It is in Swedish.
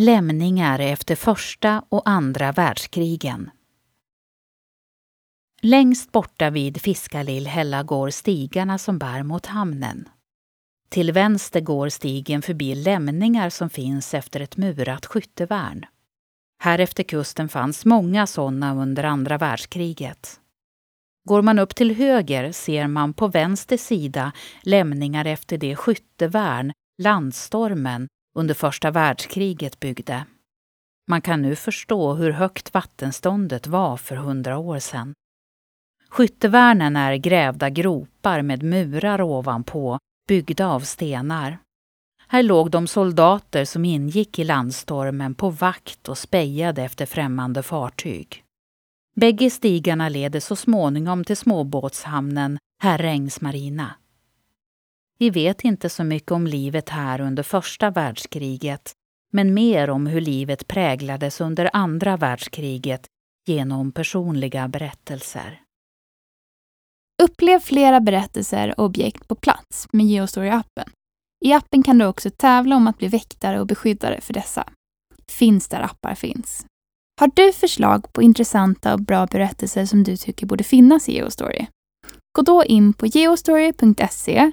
Lämningar efter första och andra världskrigen. Längst borta vid Fiskalillhälla går stigarna som bär mot hamnen. Till vänster går stigen förbi lämningar som finns efter ett murat skyttevärn. Här efter kusten fanns många sådana under andra världskriget. Går man upp till höger ser man på vänster sida lämningar efter det skyttevärn landstormen under första världskriget byggde. Man kan nu förstå hur högt vattenståndet var för hundra år sedan. Skyttevärnen är grävda gropar med murar ovanpå, byggda av stenar. Här låg de soldater som ingick i landstormen på vakt och spejade efter främmande fartyg. Bägge stigarna leder så småningom till småbåtshamnen Herrängs marina. Vi vet inte så mycket om livet här under första världskriget, men mer om hur livet präglades under andra världskriget genom personliga berättelser. Upplev flera berättelser och objekt på plats med Geostory-appen. I appen kan du också tävla om att bli väktare och beskyddare för dessa. Finns där appar finns. Har du förslag på intressanta och bra berättelser som du tycker borde finnas i Geostory? Gå då in på geostory.se,